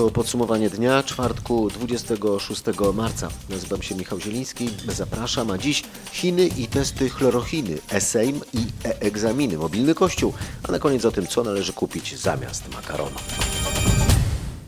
To podsumowanie dnia czwartku 26 marca. Nazywam się Michał Zieliński. Zapraszam, a dziś Chiny i testy chlorochiny, e-sejm i e-egzaminy, mobilny kościół, a na koniec o tym, co należy kupić zamiast makaronu.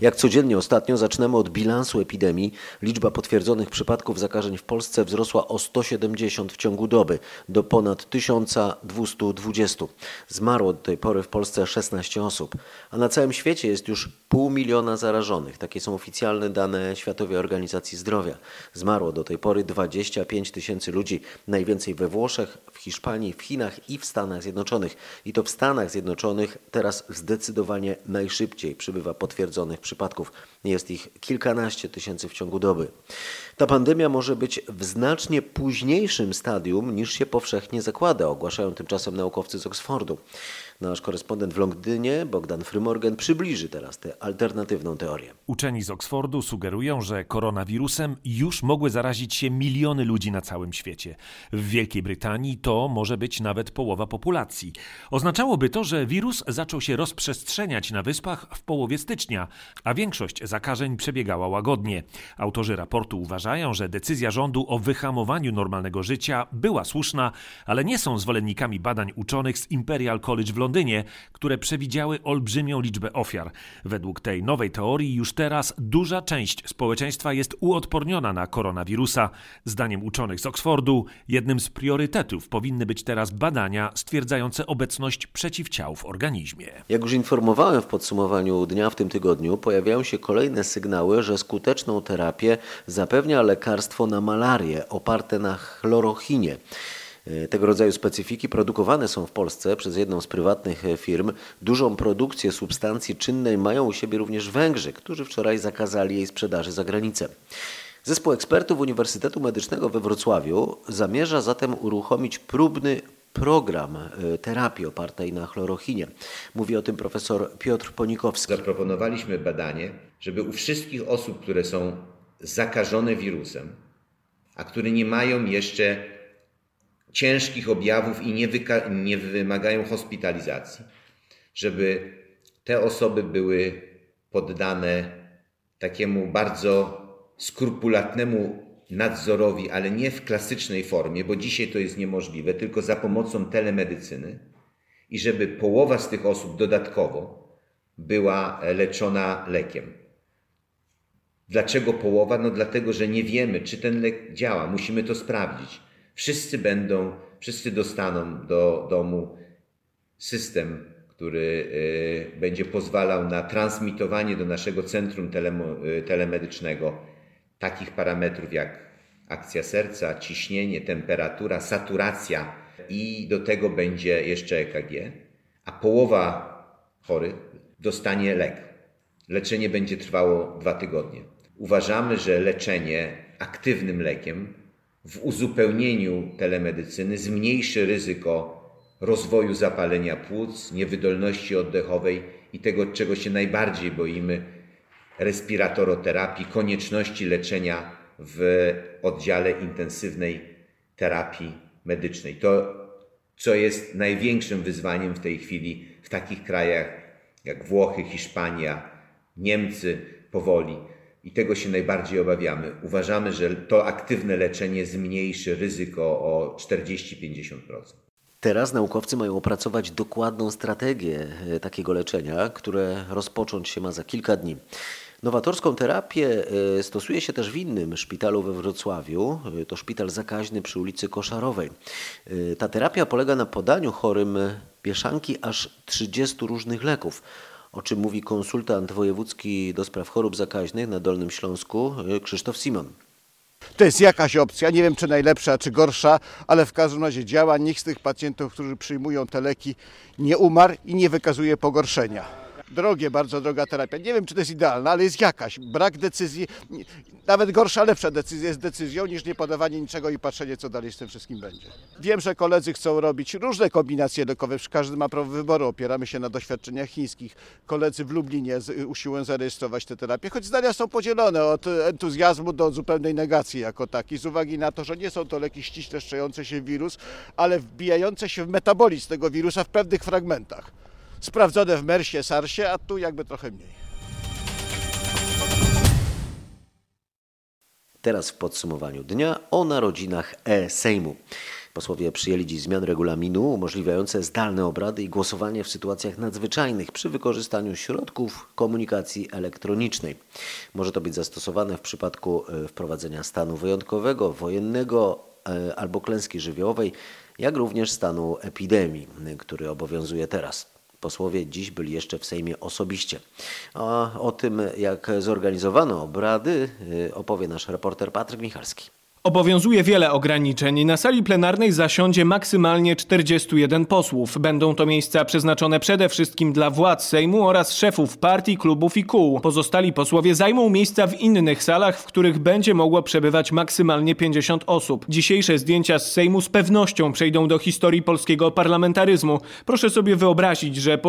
Jak codziennie ostatnio zaczynamy od bilansu epidemii. Liczba potwierdzonych przypadków zakażeń w Polsce wzrosła o 170 w ciągu doby do ponad 1220. Zmarło do tej pory w Polsce 16 osób, a na całym świecie jest już pół miliona zarażonych. Takie są oficjalne dane Światowej Organizacji Zdrowia. Zmarło do tej pory 25 tysięcy ludzi, najwięcej we Włoszech, w Hiszpanii, w Chinach i w Stanach Zjednoczonych. I to w Stanach Zjednoczonych teraz zdecydowanie najszybciej przybywa potwierdzonych przypadków przypadków. Jest ich kilkanaście tysięcy w ciągu doby. Ta pandemia może być w znacznie późniejszym stadium niż się powszechnie zakłada, ogłaszają tymczasem naukowcy z Oksfordu. Nasz korespondent w Londynie, Bogdan Frymorgan, przybliży teraz tę alternatywną teorię. Uczeni z Oksfordu sugerują, że koronawirusem już mogły zarazić się miliony ludzi na całym świecie. W Wielkiej Brytanii to może być nawet połowa populacji. Oznaczałoby to, że wirus zaczął się rozprzestrzeniać na wyspach w połowie stycznia, a większość zakażeń przebiegała łagodnie. Autorzy raportu uważają, że decyzja rządu o wyhamowaniu normalnego życia była słuszna, ale nie są zwolennikami badań uczonych z Imperial College w Londynie, które przewidziały olbrzymią liczbę ofiar. Według tej nowej teorii już teraz duża część społeczeństwa jest uodporniona na koronawirusa. Zdaniem uczonych z Oksfordu, jednym z priorytetów powinny być teraz badania stwierdzające obecność przeciwciał w organizmie. Jak już informowałem w podsumowaniu dnia w tym tygodniu, pojawiają się kolejne sygnały, że skuteczną terapię zapewnia lekarstwo na malarię oparte na chlorochinie. E, tego rodzaju specyfiki produkowane są w Polsce przez jedną z prywatnych e, firm. Dużą produkcję substancji czynnej mają u siebie również Węgrzy, którzy wczoraj zakazali jej sprzedaży za granicę. Zespół ekspertów Uniwersytetu Medycznego we Wrocławiu zamierza zatem uruchomić próbny program e, terapii opartej na chlorochinie. Mówi o tym profesor Piotr Ponikowski. Zaproponowaliśmy badanie, żeby u wszystkich osób, które są zakażone wirusem, a które nie mają jeszcze ciężkich objawów i nie, nie wymagają hospitalizacji, żeby te osoby były poddane takiemu bardzo skrupulatnemu nadzorowi, ale nie w klasycznej formie, bo dzisiaj to jest niemożliwe, tylko za pomocą telemedycyny i żeby połowa z tych osób dodatkowo była leczona lekiem. Dlaczego połowa? No dlatego, że nie wiemy, czy ten lek działa. Musimy to sprawdzić. Wszyscy będą, wszyscy dostaną do domu system, który y, będzie pozwalał na transmitowanie do naszego centrum y, telemedycznego takich parametrów jak akcja serca, ciśnienie, temperatura, saturacja i do tego będzie jeszcze EKG, a połowa chorych dostanie lek. Leczenie będzie trwało dwa tygodnie. Uważamy, że leczenie aktywnym lekiem w uzupełnieniu telemedycyny zmniejszy ryzyko rozwoju zapalenia płuc, niewydolności oddechowej i tego, czego się najbardziej boimy, respiratoroterapii, konieczności leczenia w oddziale intensywnej terapii medycznej. To, co jest największym wyzwaniem w tej chwili w takich krajach jak Włochy, Hiszpania, Niemcy powoli i tego się najbardziej obawiamy. Uważamy, że to aktywne leczenie zmniejszy ryzyko o 40-50%. Teraz naukowcy mają opracować dokładną strategię e, takiego leczenia, które rozpocząć się ma za kilka dni. Nowatorską terapię e, stosuje się też w innym szpitalu we Wrocławiu. E, to szpital zakaźny przy ulicy Koszarowej. Ta terapia polega na podaniu chorym mieszanki aż 30 różnych leków o czym mówi konsultant wojewódzki do spraw chorób zakaźnych na Dolnym Śląsku Krzysztof Simon. To jest jakaś opcja, nie wiem czy najlepsza, czy gorsza, ale w każdym razie działa. Nikt z tych pacjentów, którzy przyjmują te leki, nie umarł i nie wykazuje pogorszenia drogie, bardzo droga terapia. Nie wiem, czy to jest idealna, ale jest jakaś. Brak decyzji, nawet gorsza, lepsza decyzja jest decyzją niż nie podawanie niczego i patrzenie, co dalej z tym wszystkim będzie. Wiem, że koledzy chcą robić różne kombinacje lekowe, każdy ma prawo wyboru, opieramy się na doświadczeniach chińskich. Koledzy w Lublinie usiłują zarejestrować tę terapię, choć zdania są podzielone od entuzjazmu do zupełnej negacji jako takiej, z uwagi na to, że nie są to leki ściśle szczejące się wirus, ale wbijające się w metabolizm tego wirusa w pewnych fragmentach sprawdzone w MERSie, SARSie, a tu jakby trochę mniej. Teraz w podsumowaniu dnia o narodzinach e-Sejmu. Posłowie przyjęli dziś zmiany regulaminu umożliwiające zdalne obrady i głosowanie w sytuacjach nadzwyczajnych przy wykorzystaniu środków komunikacji elektronicznej. Może to być zastosowane w przypadku e, wprowadzenia stanu wyjątkowego, wojennego e, albo klęski żywiołowej, jak również stanu epidemii, który obowiązuje teraz. Posłowie dziś byli jeszcze w Sejmie osobiście. A o tym, jak zorganizowano obrady, e, opowie nasz reporter Patryk Michalski. Obowiązuje wiele ograniczeń. Na sali plenarnej zasiądzie maksymalnie 41 posłów. Będą to miejsca przeznaczone przede wszystkim dla władz Sejmu oraz szefów partii, klubów i kół. Pozostali posłowie zajmą miejsca w innych salach, w których będzie mogło przebywać maksymalnie 50 osób. Dzisiejsze zdjęcia z Sejmu z pewnością przejdą do historii polskiego parlamentaryzmu. Proszę sobie wyobrazić, że